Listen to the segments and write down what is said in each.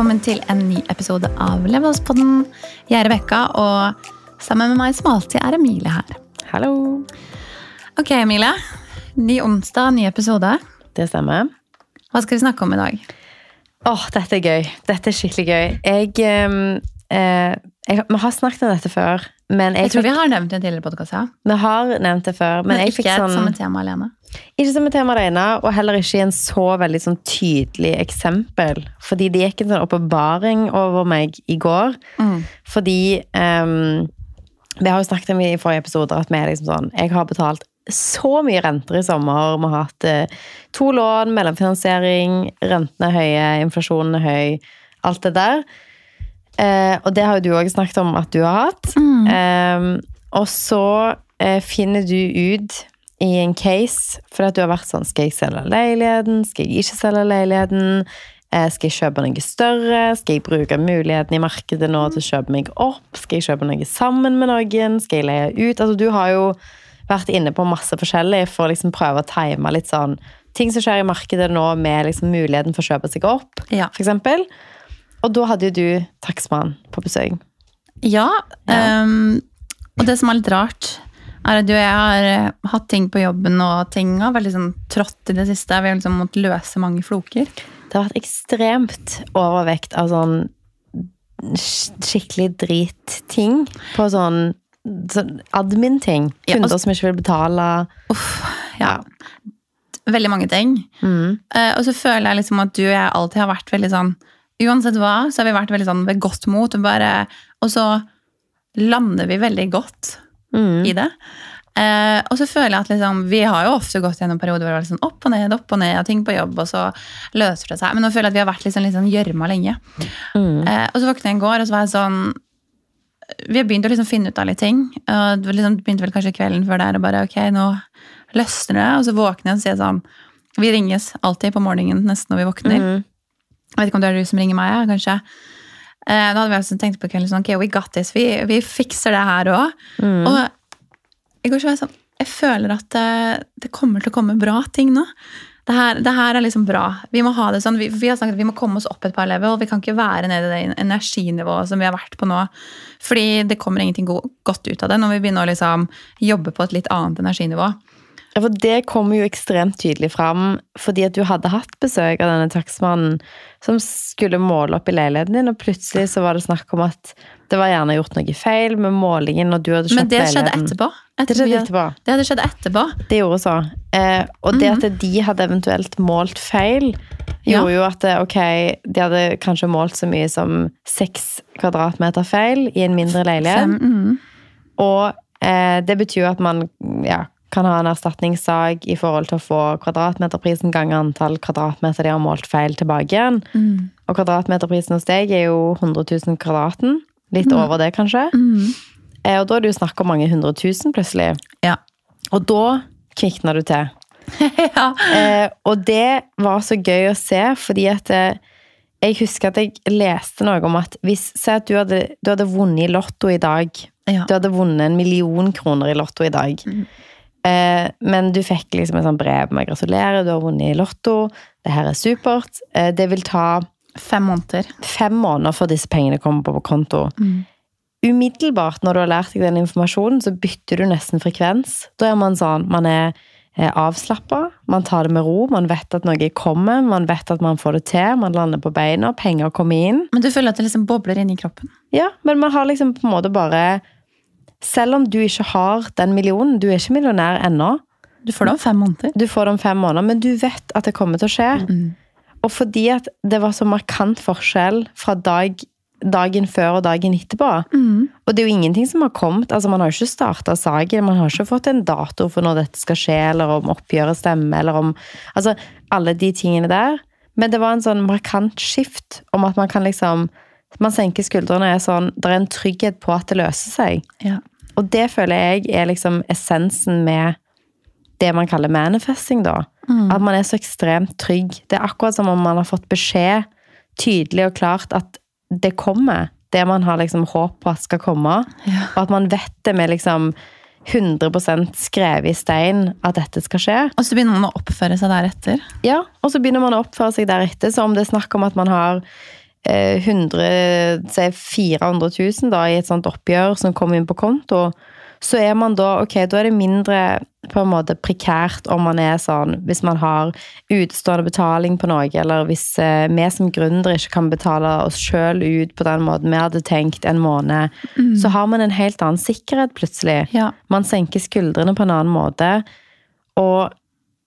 velkommen til en ny episode av Levelspodden. Jeg er Rebekka, og sammen med meg som alltid er Emilie her. Hallo. Ok, Emilie. Ny onsdag, ny episode. Det stemmer. Hva skal vi snakke om i dag? Åh, dette er gøy. Dette er skikkelig gøy. Jeg, ehm, eh, jeg Vi har snakket om dette før, men jeg, Jeg tror vi har nevnt det i en tidligere podkast, ja. vi har nevnt det før. Men, Men jeg ikke fikk sånn et tema alene. Ikke som et tema alene, og heller ikke i en så veldig sånn tydelig eksempel. Fordi det gikk en sånn åpenbaring over meg i går. Mm. Fordi um, Vi har jo snakket om i forrige episoder at vi er liksom sånn Jeg har betalt så mye renter i sommer. Vi har hatt eh, to lån, mellomfinansiering, rentene er høye, inflasjonen er høy. Alt det der. Eh, og det har jo du òg snakket om at du har hatt. Mm. Eh, og så eh, finner du ut i en case, fordi at du har vært sånn Skal jeg selge leiligheten? Skal jeg ikke selge leiligheten? Eh, Skal jeg kjøpe noe større? Skal jeg bruke muligheten i markedet nå til å kjøpe meg opp? Skal jeg kjøpe noe sammen med noen? Skal jeg leie ut? Altså, du har jo vært inne på masse forskjellig for å liksom prøve å time litt sånn ting som skjer i markedet nå med liksom muligheten for å kjøpe seg opp, Ja. for eksempel. Og da hadde jo du takstmann på besøk. Ja, Ja. Um, og det som er litt rart, er at du og jeg har eh, hatt ting på jobben, og ting har vært liksom trått i det siste. Vi har liksom måttet løse mange floker. Det har vært ekstremt overvekt av sånn sk- skikkelig dritting på sånn, sånn admin-ting. Ja, Kunder altså- som ikke vil betale. Ja. Veldig mange ting. Mm. Uh, og så føler jeg liksom at du og jeg alltid har vært veldig sånn Uansett hva, så har vi vært veldig sånn ved godt mot. Og, bare, og så lander vi veldig godt Mm. i det. Eh, og så føler jeg at liksom, vi har jo ofte gått gjennom perioder hvor det var vært sånn opp og ned, opp og ned, og ting på jobb, og så løser det seg. Men nå føler jeg at vi har vært litt sånn litt sånn gjørma lenge. Mm. Eh, og så våkna jeg i går, og så var jeg sånn Vi har begynt å liksom finne ut av litt ting. Og det liksom, begynte vel kanskje kvelden før der, og bare ok, nå løsner det. Og så våkner jeg og sier sånn Vi ringes alltid på morgenen nesten når vi våkner. Mm. Jeg vet ikke om det er du som ringer meg, kanskje. Eh, da hadde vi altså tenkt på kvelden sånn, ok, we got this. Vi, vi fikser det her òg. Mm. Og i går så var jeg sånn Jeg føler at det, det kommer til å komme bra ting nå. Det her, det her er liksom bra. Vi må ha det sånn, vi, vi har snakket at vi må komme oss opp et par level. Vi kan ikke være nede i det energinivået som vi har vært på nå. Fordi det kommer ingenting go godt ut av det når vi begynner å liksom jobbe på et litt annet energinivå. Ja, for det kommer jo ekstremt tydelig fram fordi at du hadde hatt besøk av denne takstmannen som skulle måle opp i leiligheten din, og plutselig så var det snakk om at det var gjerne gjort noe feil med målingen, og du hadde kjøpt Men det skjedde etterpå. etterpå. Det skjedde etterpå. Det hadde skjedd etterpå. Det gjorde så. Eh, og det at de hadde eventuelt målt feil, Ja. gjorde jo at eh, ok, de hadde kanskje målt så mye som seks kvadratmeter feil i en mindre leilighet. Fem, mm. Og eh, det betyr jo at man ja, kan ha en erstatningssak i forhold til å få kvadratmeterprisen ganger antall kvadratmeter de har målt feil tilbake igjen. Mm. Og kvadratmeterprisen hos deg er jo 100 000 kvadraten. Litt over det, kanskje. Mm. Eh, og da er det jo snakk om mange hundre tusen, plutselig. Ja. Og da kvikna du til. ja. Eh, og det var så gøy å se, fordi at eh, jeg husker at jeg leste noe om at hvis Se at du hadde, du hadde vunnet i Lotto i dag. Ja. Du hadde vunnet en million kroner i Lotto i dag. Mhm. Eh, men du fikk liksom en sånn brev med 'gratulerer, du har vunnet i Lotto'. Det her er supert. Eh, det vil ta Fem måneder. fem måneder før disse pengene kommer på konto. Mm. Umiddelbart når du har lært deg den informasjonen, så bytter du nesten frekvens. Da er man sånn, man er eh, avslappa, man tar det med ro, man vet at noe kommer, man vet at man får det til, man lander på beina, penger kommer inn. Men du føler at det liksom bobler inni kroppen? Ja, men man har liksom på en måte bare Selv om du ikke har den millionen, du er ikke millionær ennå, Du får det om fem måneder. du får det om fem måneder, men du vet at det kommer til å skje. Mm. Og fordi at det var så markant forskjell fra dag, dagen før og dagen etterpå, Mm. Og det er jo ingenting som har kommet. altså Man har jo ikke starta saken. Man har ikke fått en dato for når dette skal skje, eller om oppgjøret stemmer, eller om Altså alle de tingene der. Men det var en sånn markant skift om at man kan liksom Man senker skuldrene og er sånn Det er en trygghet på at det løser seg. Ja. Og det føler jeg er liksom essensen med det man kaller manifesting, da. Mm. At man er så ekstremt trygg. Det er akkurat som om man har fått beskjed tydelig og klart at det kommer. Det man har liksom håp på at skal komme. Ja. Og at man vet det med liksom 100% skrevet i stein at dette skal skje. Og så begynner man å oppføre seg deretter. Ja, og så begynner man å oppføre seg deretter. Så om det er snakk om at man har 100, si 400 000 da, i et sånt oppgjør som kommer inn på konto, så er man da ok, da er det mindre på en måte prekært om man er sånn Hvis man har utestående betaling på noe, eller hvis eh, vi som gründere ikke kan betale oss sjøl ut på den måten vi hadde tenkt en måned, så har man en helt annen sikkerhet plutselig. Ja. Man senker skuldrene på en annen måte. Og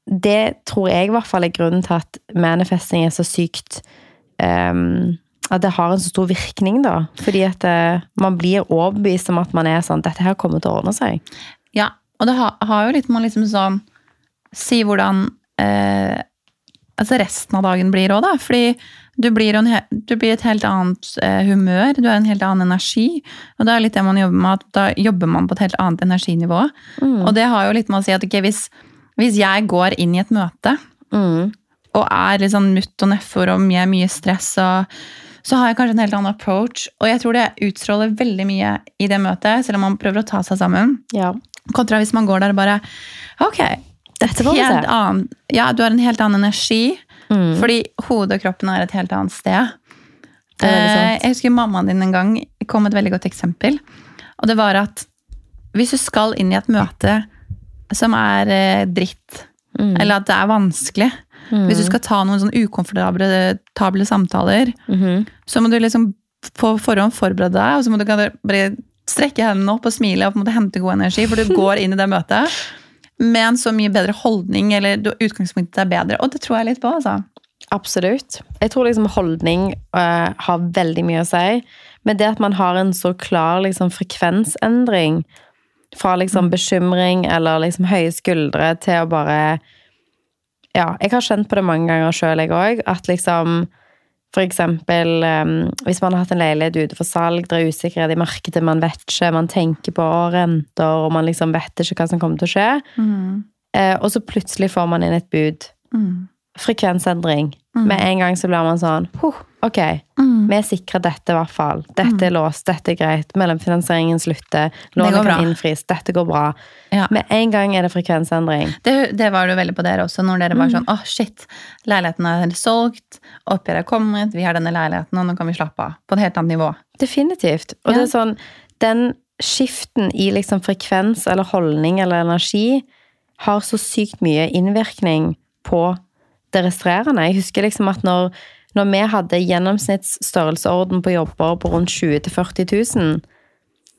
det tror jeg i hvert fall er grunnen til at manifesting er så sykt ehm, At det har en så stor virkning, da. Fordi at eh, man blir overbevist om at man er sånn Dette her kommer til å ordne seg. Ja, og det har, har jo litt med å liksom sånn Si hvordan eh, altså resten av dagen blir òg, da. Fordi du blir, en, du blir et helt annet eh, humør, du har en helt annen energi. Og det er litt det man jobber med, at da jobber man på et helt annet energinivå. Og det har jo litt med å si at ok, hvis, hvis jeg går inn i et møte Mm. og er litt sånn mutt og nedfor og mye, mye stress, og, så har jeg kanskje en helt annen approach. Og jeg tror det utstråler veldig mye i det møtet, selv om man prøver å ta seg sammen. Ja. Kontra hvis man går der og bare Ok, Dette vi helt annen, ja, du har en helt annen energi. Mm. Fordi hodet og kroppen er et helt annet sted. Eh, jeg husker mammaen din en gang kom med et veldig godt eksempel. Og det var at hvis du skal inn i et møte som er eh, dritt, Mm. eller at det er vanskelig Hvis du skal ta noen sånn ukomfortable table samtaler, Mhm. så må du liksom på forhånd forberede deg, og så må du bare strekke hendene opp og smile og på en måte hente god energi, for du går inn i det møtet med en så mye bedre holdning, eller utgangspunktet er bedre. Og det tror jeg litt på, altså. Absolutt. Jeg tror liksom holdning uh, har veldig mye å si. Men det at man har en så klar liksom, frekvensendring fra liksom bekymring eller liksom høye skuldre til å bare Ja, jeg har kjent på det mange ganger sjøl, jeg òg. At liksom for eksempel eh, hvis man har hatt en leilighet ute for salg, det er usikkerhet i markedet, man vet ikke, man tenker på renter, og man liksom vet ikke hva som kommer til å skje. Eh, og så plutselig får man inn et bud. Mm. Frekvensendring. Med en gang så blir man sånn huh, Ok, Mm. vi sikrer dette i hvert fall. Dette er låst, dette er greit. Mellomfinansieringen slutter. Lånet kan innfris. Dette går bra. Ja. Med en gang er det frekvensendring. Det, det var det jo veldig på dere også, når dere var sånn åh shit, leiligheten er solgt, oppgjøret er kommet, vi har denne leiligheten, og nå kan vi slappe av. På et helt annet nivå. Definitivt. Og Ja. det er sånn Den skiften i liksom frekvens eller holdning eller energi har så sykt mye innvirkning på det restrerende. Jeg husker liksom at når, når vi hadde gjennomsnittsstørrelsesorden på jobber på rundt 20 000-40 000,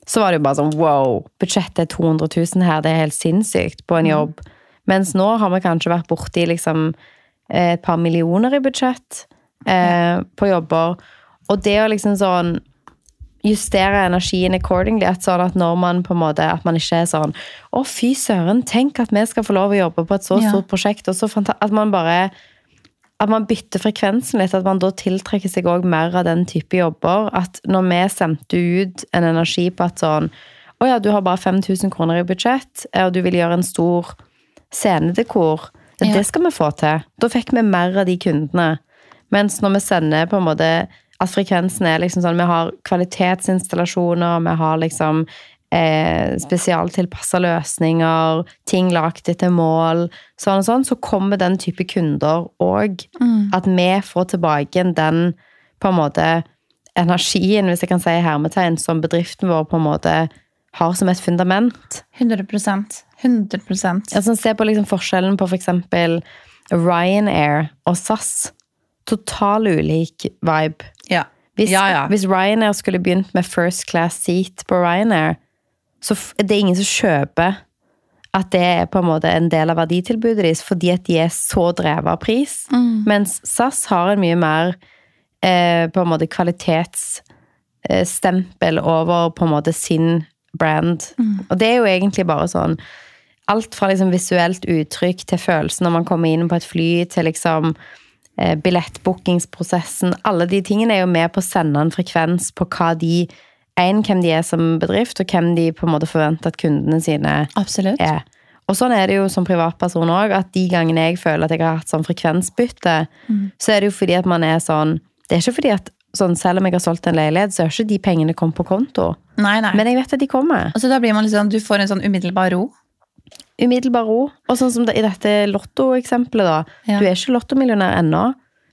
så var det jo bare sånn wow, budsjettet er 200 000 her, det er helt sinnssykt på en jobb. Mens nå har vi kanskje vært borti liksom eh, et par millioner i budsjett eh, på jobber. Og det å liksom sånn justere energien accordingly. At, sånn at når man på en måte, at man ikke er sånn Å, fy søren, tenk at vi skal få lov å jobbe på et så Ja. stort prosjekt. og så At man bare at man bytter frekvensen litt, at man da tiltrekker seg òg mer av den type jobber. At når vi sendte ut en energi på at sånn Å ja, du har bare 5000 kroner i budsjett, og du vil gjøre en stor scenedekor. Ja. Det skal vi få til. Da fikk vi mer av de kundene. Mens når vi sender på en måte at frekvensen er liksom sånn Vi har kvalitetsinstallasjoner, vi har liksom eh, spesialtilpassa løsninger, ting lagt etter mål, sånn og sånn, så kommer den type kunder òg. At vi får tilbake den på en måte energien, hvis jeg kan si hermetegn, som bedriften vår på en måte har som et fundament. 100% 100% Altså, se på liksom forskjellen på for eksempel Ryanair og SAS. Total ulik vibe. Ja. Hvis, ja, ja. hvis Ryanair skulle begynt med first class seat på Ryanair, så det er ingen som kjøper at det er på en måte en del av verditilbudet deres, fordi at de er så drevet av pris. Mm. Mens SAS har en mye mer eh, på en måte kvalitetsstempel over på en måte sin brand. Og det er jo egentlig bare sånn Alt fra liksom visuelt uttrykk til følelsen når man kommer inn på et fly, til liksom eh, billettbookingsprosessen. Alle de tingene er jo med på å sende en frekvens på hva de en, hvem de er som bedrift, og hvem de på en måte forventer at kundene sine Absolutt. er. Og sånn er det jo som privatperson òg, at de gangene jeg føler at jeg har hatt sånn frekvensbytte, så er det jo fordi at man er sånn Det er ikke fordi at sånn, selv om jeg har solgt en leilighet, så har ikke de pengene kommet på konto. Nei, nei. Men jeg vet at de kommer. og så da blir man liksom, du får en sånn umiddelbar ro. Umiddelbar ro. Og sånn som det, i dette lottoeksempelet, da. Ja. Du er ikke lottomillionær ennå,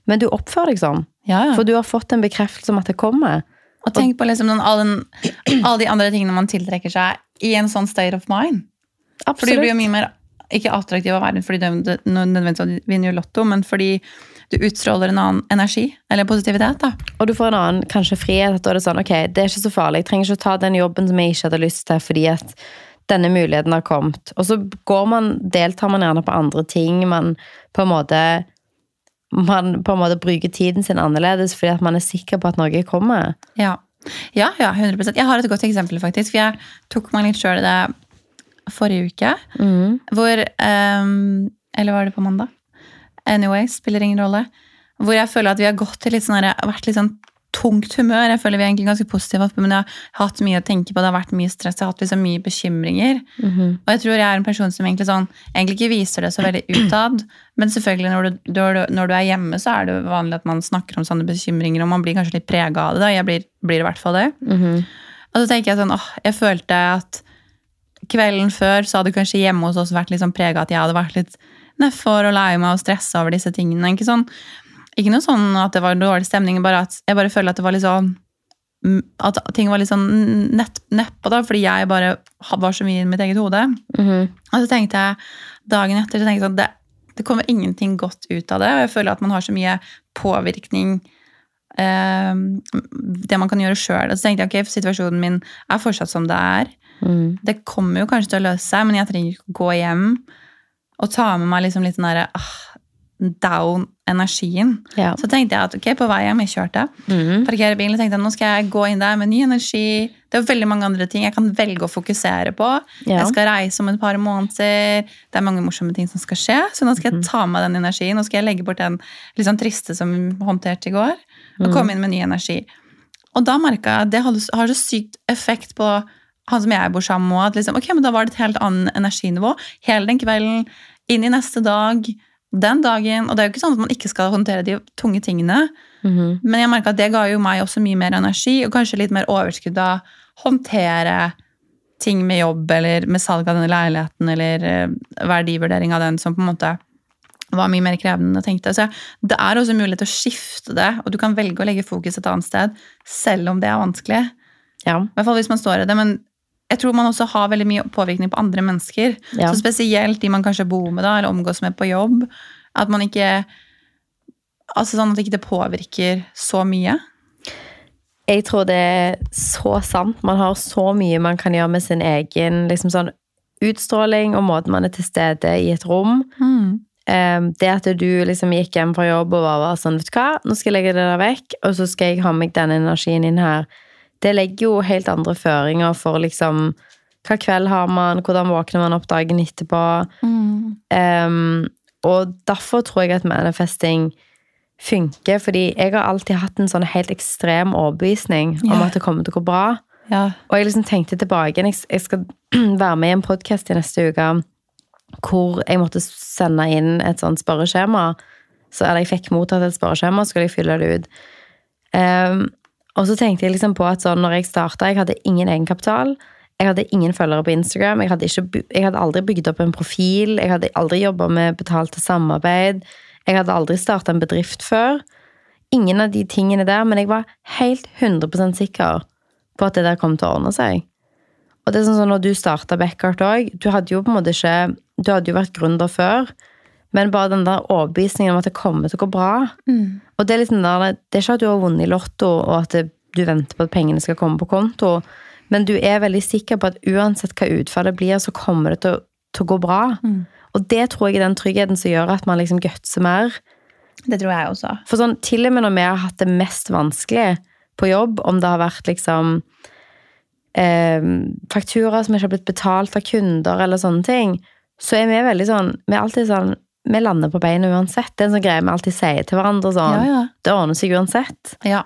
men du oppfører deg sånn. Ja, ja. For du har fått en bekreftelse om at det kommer. Og tenk på liksom alle all de andre tingene man tiltrekker seg i en sånn state of mind. Absolutt. For du blir jo mye mer ikke attraktiv av verden fordi du du- nødvendigvis vinner jo lotto, men fordi du utstråler en annen energi, eller positivitet. da. Og du får en annen kanskje frihet. at Da er det sånn, ok, det er ikke så farlig. Jeg trenger ikke å ta den jobben som jeg ikke hadde lyst til, fordi at denne muligheten har kommet. Og så går man, deltar man gjerne på andre ting. Man på en måte man på en måte bruker tiden sin annerledes fordi at man er sikker på at noe kommer. Ja. ja, ja, 100% Jeg har et godt eksempel, faktisk. For jeg tok meg litt sjøl i det forrige uke. Hvor um, Eller var det på mandag? Anyway, spiller ingen rolle. Hvor jeg føler at vi har gått til litt sånn vært litt sånn tungt humør. Jeg føler vi er egentlig ganske positive, men jeg har hatt mye å tenke på. Det har vært mye stress, jeg har hatt liksom mye bekymringer. Og jeg tror jeg er en person som egentlig, sånn, egentlig ikke viser det så veldig utad. Men selvfølgelig når du, når, du, når du er hjemme, så er det vanlig at man snakker om sånne bekymringer, og man blir kanskje litt prega av det. da. Jeg blir, blir i hvert fall det. Og så tenker jeg sånn, åh, jeg følte at kvelden før så hadde kanskje hjemme hos oss vært litt sånn prega at jeg hadde vært litt nedfor og lei meg og stressa over disse tingene. Ikke, sånn, ikke noe sånn at det var dårlig stemning, bare at jeg bare føler at det var litt sånn mm, at ting var litt sånn nedpå, da, fordi jeg bare var så mye i mitt eget hode. Og så tenkte jeg dagen etter så tenkte jeg sånn, det, det kommer ingenting godt ut av det. Og jeg føler at man har så mye påvirkning eh, Det man kan gjøre sjøl. Og så tenkte jeg ok, situasjonen min er fortsatt som det er. Det kommer jo kanskje til å løse seg, men jeg trenger ikke gå hjem og ta med meg liksom litt sånn derre ah, down-energien. Ja. Så tenkte jeg at ok, på vei hjem, jeg kjørte, parkere bilen, tenkte jeg nå skal jeg gå inn der med ny energi. Det er jo veldig mange andre ting jeg kan velge å fokusere på. Ja. Jeg skal reise om et par måneder. Det er mange morsomme ting som skal skje. Så nå skal jeg ta med den energien. Nå skal jeg legge bort den sånn triste som vi håndterte i går, og komme inn med ny energi. Og da merka jeg at det har så sykt effekt på han som jeg bor sammen med. At liksom, ok, men da var det et helt annet energinivå. Hele den kvelden, inn i neste dag, den dagen. Og det er jo ikke sånn at man ikke skal håndtere de tunge tingene. Men jeg merka at det ga jo meg også mye mer energi, og kanskje litt mer overskudd av å håndtere ting med jobb, eller med salg av denne leiligheten, eller eh, verdivurdering av den, som på en måte var mye mer krevende enn jeg tenkte. Så det er også mulighet til å skifte det, og du kan velge å legge fokus et annet sted, selv om det er vanskelig. Ja. I hvert fall hvis man står i det. Men jeg tror man også har veldig mye påvirkning på andre mennesker. Ja. Så spesielt de man kanskje bor med da, eller omgås med på jobb. At man ikke Altså sånn at ikke det påvirker så mye. Jeg tror det er så sant. Man har så mye man kan gjøre med sin egen liksom sånn, utstråling og måten man er til stede i et rom. Mm. Det at du liksom gikk hjem fra jobb og var sånn, vet du hva, nå skal jeg legge det der vekk, og så skal jeg ha med meg den energien inn her. Det legger jo helt andre føringer for liksom hva kveld har man, hvordan våkner man opp dagen etterpå. Um, og derfor tror jeg at manifesting funker, fordi jeg har alltid hatt en sånn helt ekstrem overbevisning om Ja. at det kommer til å gå bra. Ja. Og jeg liksom tenkte tilbake jeg, skal være med i en podcast i neste uke, hvor jeg måtte sende inn et sånt spørreskjema. Så, eller jeg fikk mottatt et spørreskjema, så skulle jeg fylle det ut. Um, og så tenkte jeg liksom på at sånn, når jeg startet, jeg hadde ingen egenkapital, jeg hadde ingen følgere på Instagram, jeg hadde, ikke, jeg hadde aldri bygd opp en profil, jeg hadde aldri jobbet med betalte samarbeid, jeg hadde aldri startet en bedrift før. Ingen av de tingene der, men jeg var helt 100% sikker på at det der kom til å ordne seg. Og det er sånn som når du starta Backart òg, du hadde jo på en måte ikke Du hadde jo vært gründer før, men bare den der overbevisningen om at det kommer til å gå bra. Og det er liksom der, det er ikke at du har vunnet i Lotto, og at det, du venter på at pengene skal komme på konto, men du er veldig sikker på at uansett hva utfallet blir, så kommer det til, til å gå bra. Og det tror jeg er den tryggheten som gjør at man liksom gutser mer. Det tror jeg også. For sånn, til og med når vi har hatt det mest vanskelig på jobb, om det har vært liksom eh, fakturaer som ikke har blitt betalt av kunder, eller sånne ting, så er vi veldig sånn Vi er alltid sånn Vi lander på beina uansett. Det er en sånn greie vi alltid sier til hverandre sånn. Ja, ja. Det ordner seg uansett. Ja.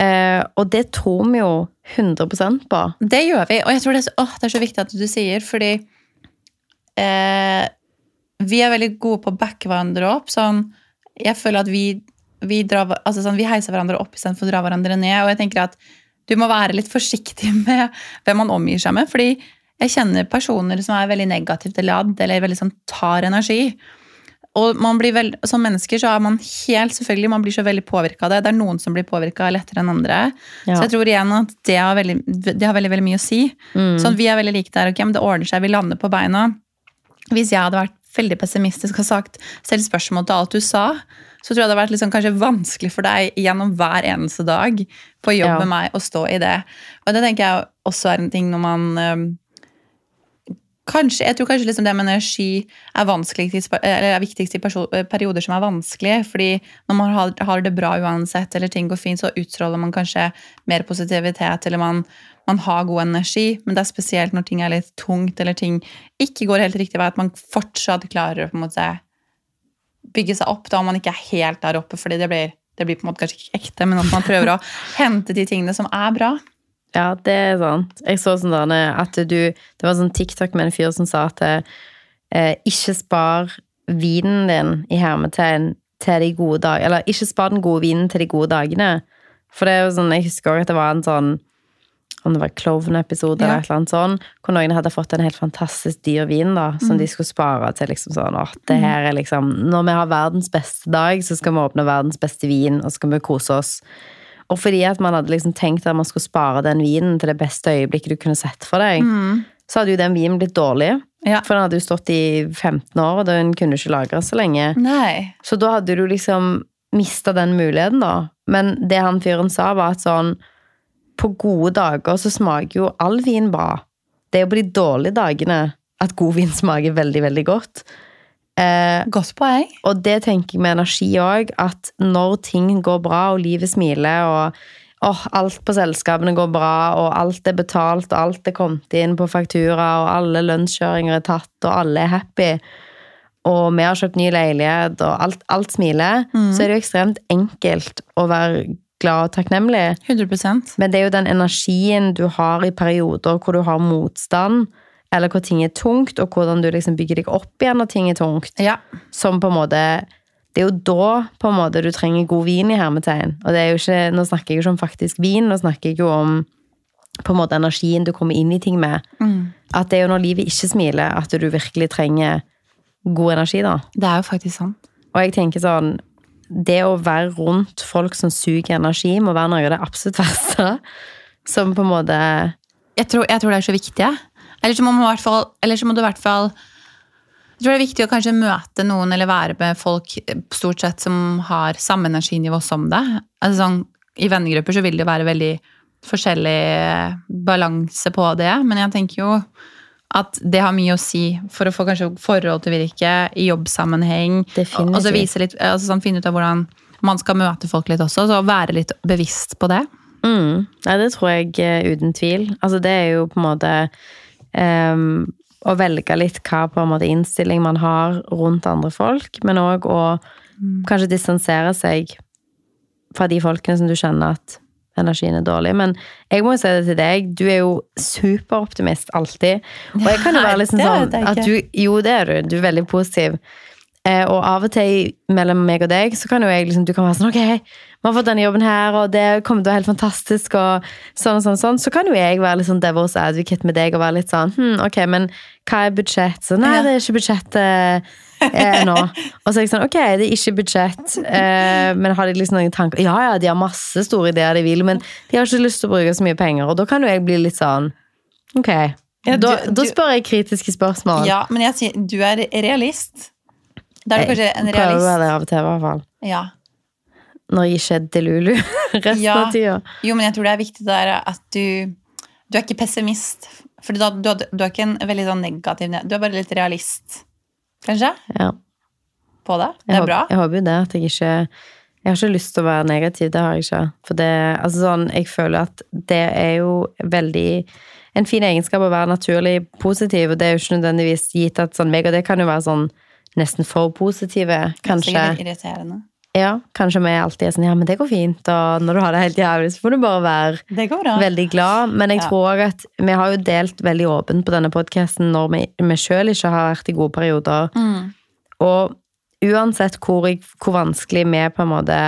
Eh, og det tror vi jo 100 på. Det gjør vi, og jeg tror det er så, åh, det er så viktig at du sier, fordi eh, vi er veldig gode på å backe hverandre opp. Sånn, jeg føler at vi, vi, drar, altså sånn, vi heiser hverandre opp istedenfor å dra hverandre ned. Og jeg tenker at du må være litt forsiktig med hvem man omgir seg med. fordi jeg kjenner personer som er veldig negativt ladd, eller veldig sånn tar energi. Og man blir vel, som mennesker så er man helt selvfølgelig, man blir så veldig påvirka av det. Det er noen som blir påvirka lettere enn andre. Ja. Så jeg tror igjen at det har veldig, det har veldig, veldig mye å si. Mm. Sånn, vi er veldig like der, ok, men det ordner seg, vi lander på beina. Hvis jeg hadde vært veldig pessimistisk og sagt selv spørsmål til alt du sa, så tror jeg det hadde vært liksom kanskje vanskelig for deg gjennom hver eneste dag på jobb Ja. med meg å stå i det. Og det tenker jeg også er en ting når man Kanskje, jeg tror kanskje liksom det med energi er, er viktigst i eh, perioder som er vanskelige. fordi når man har, har det bra uansett, eller ting går fint, så utstråler man kanskje mer positivitet, eller man, man har god energi. Men det er spesielt når ting er litt tungt, eller ting ikke går helt riktig vei, at man fortsatt klarer å måte bygge seg opp, da man ikke er helt der oppe, fordi det blir, det blir på en måte kanskje ikke ekte, men at man prøver å hente de tingene som er bra. Ja, det er sant. Jeg så sånn der at du Det var sånn TikTok med en fyr som sa at eh, ikke spar vinen din i hermetegn til de gode dagene Eller ikke spar den gode vinen til de gode dagene. For det er jo sånn, jeg husker også at det var en sånn om det var Cloven-episode Ja. eller et eller annet sånn, hvor noen hadde fått en helt fantastisk dyr vin da, som de skulle spare til liksom sånn, at det her er liksom, når vi har verdens beste dag, så skal vi åpne verdens beste vin, og så skal vi kose oss. Og fordi at man hadde liksom tenkt at man skulle spare den vinen til det beste øyeblikket du kunne sett for deg, så hadde jo den vinen blitt dårlig. Ja. For den hadde jo stått i 15 år, og den kunne ikke lagres så lenge. Nei. Så da hadde du liksom mista den muligheten, da. Men det han fyren sa, var at sånn På gode dager så smaker jo all vin bra. Det er jo på de dårlige dagene at god vin smaker veldig, veldig godt. Eh, Godt poeng. og det tenker jeg med energi òg, at når ting går bra, og livet smiler, og oh, alt på selskapene går bra, og alt er betalt, og alt er kommet inn på faktura, og alle lønnskjøringer er tatt, og alle er happy, og vi har kjøpt ny leilighet, og alt, alt smiler, så er det jo ekstremt enkelt å være glad og takknemlig. 100% Men det er jo den energien du har i perioder hvor du har motstand, eller hvor ting er tungt, og hvordan du liksom bygger deg opp igjen når ting er tungt Ja. som på en måte Det er jo da på en måte du trenger god vin i hermetegn. Og det er jo ikke, nå snakker jeg jo ikke om faktisk vin, nå snakker jeg jo om på en måte energien du kommer inn i ting med. At det er jo når livet ikke smiler, at du virkelig trenger god energi, da. Det er jo faktisk sant. Og jeg tenker sånn Det å være rundt folk som suger energi, må være noe av det absolutt verste. Som på en måte Jeg tror, jeg tror det er så viktig. jeg. Eller så må, man hvert fall, eller så må du i hvert fall Jeg tror det er viktig å kanskje møte noen eller være med folk eh, stort sett som har samme energinivå som deg. Altså sånn, I vennegrupper så vil det være veldig forskjellig eh, balanse på det, men jeg tenker jo at det har mye å si for å få kanskje forhold til virke i jobbsammenheng. Definitivt. Og så vise litt, altså sånn, finne ut av hvordan man skal møte folk litt også, så være litt bevisst på det. Mm. Nei, det tror jeg eh, uten tvil. Altså, det er jo på en måte ehm, å velge litt hva på en måte innstilling man har rundt andre folk, men òg å kanskje distansere seg fra de folkene som du kjenner at energien er dårlig. Men jeg må jo si det til deg, du er jo superoptimist alltid. Og jeg kan jo være sånn sånn at du Jo, det er du. Du er veldig positiv. Eh, og av og til mellom meg og deg, så kan jo jeg liksom, du kan være sånn Ok, vi har fått denne jobben her, og det kommer til å være helt fantastisk, og sånn og sånn. sånn. Så kan jo jeg være litt sånn devil's advocate med deg og være litt sånn hm, Ok, men hva er budsjett? Så nei, det er ikke budsjettet eh, nå. Og så er jeg sånn Ok, det er ikke budsjett, eh, men har de liksom noen tanker? Ja, ja, de har masse store ideer de vil, men de har ikke lyst til å bruke så mye penger, og da kan jo jeg bli litt sånn Ok. Ja, du- da, da spør jeg kritiske spørsmål. Ja, men jeg sier du er realist. Da er du kanskje en realist. prøver det av og til, i hvert fall. Ja. Når jeg ikke er delulu resten Ja. av tida. Jo, men jeg tror det er viktig der at du Du er ikke pessimist. For du, du, du er ikke en veldig sånn negativ Du er bare litt realist, kanskje, Ja. på det. Det Jeg, er håper, bra. jeg håper jo det, at jeg ikke Jeg har ikke lyst til å være negativ, det har jeg ikke. For det, altså sånn, jeg føler at det er jo veldig en fin egenskap å være naturlig positiv, og det er jo ikke nødvendigvis gitt at sånn meg og det kan jo være sånn nesten for positive, kanskje. Sikkert litt irriterende. Ja, kanskje vi alltid er sånn ja, men det går fint, og når du har det helt jævlig, så får du bare være Det går bra. veldig glad. Men jeg Ja. tror at vi har jo delt veldig åpent på denne podkasten når vi, vi sjøl ikke har vært i gode perioder. Mm. Og uansett hvor, jeg, hvor vanskelig vi på en måte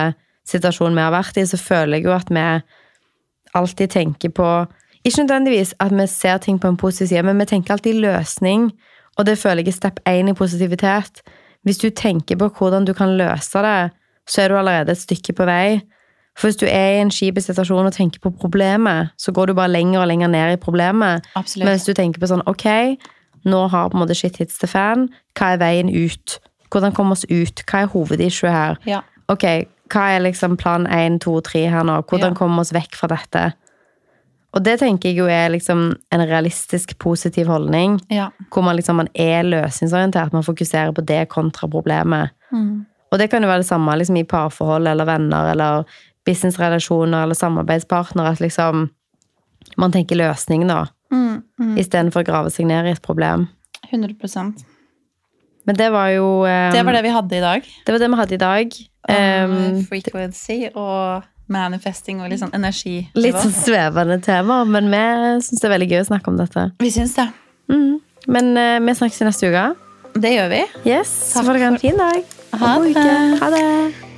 situasjonen vi har vært i, så føler jeg jo at vi alltid tenker på Ikke nødvendigvis at vi ser ting på en positiv side, men vi tenker alltid løsning. Og det føler jeg er step én i positivitet. hvis du tenker på hvordan du kan løse det, så er du allerede et stykke på vei. For hvis du er i en kjip situasjon og tenker på problemet, så går du bare lenger og lenger ned i problemet. Absolutt. Men hvis du tenker på sånn, ok, nå har på en måte shit hits the fan, hva er veien ut? Hvordan komme oss ut? Hva er hovedissuet her? Ja. Ok, hva er liksom plan 1, 2, 3 her nå? Hvordan Ja. komme oss vekk fra dette? Og det tenker jeg jo er liksom en realistisk positiv holdning, ja. hvor man liksom man er løsningsorientert, man fokuserer på det kontra problemet. Mm. Og det kan jo være det samme liksom, i parforhold eller venner eller businessrelasjoner eller samarbeidspartnere, at liksom man tenker løsning da, Mm. Mm. istedenfor å grave seg ned i et problem. 100% Men det var jo um, Det var det vi hadde i dag. det var det vi hadde i dag. Um, Um, frequency og manifesting og litt sånn energi. litt sånn svevende tema, men vi syns det er veldig gøy å snakke om dette. Vi syns det. Mm. Men uh, vi snakkes i neste uke. Det gjør vi. Yes, så Takk får dere en fin dag. Ha det. Ha det.